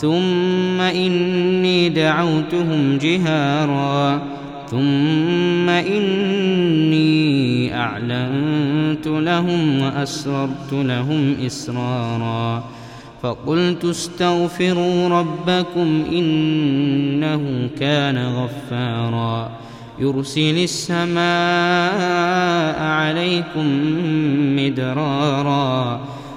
ثم إني دعوتهم جهارا. ثم إني أعلنت لهم وأسررت لهم إسرارا. فقلت استغفروا ربكم إنه كان غفارا. يرسل السماء عليكم مدرارا.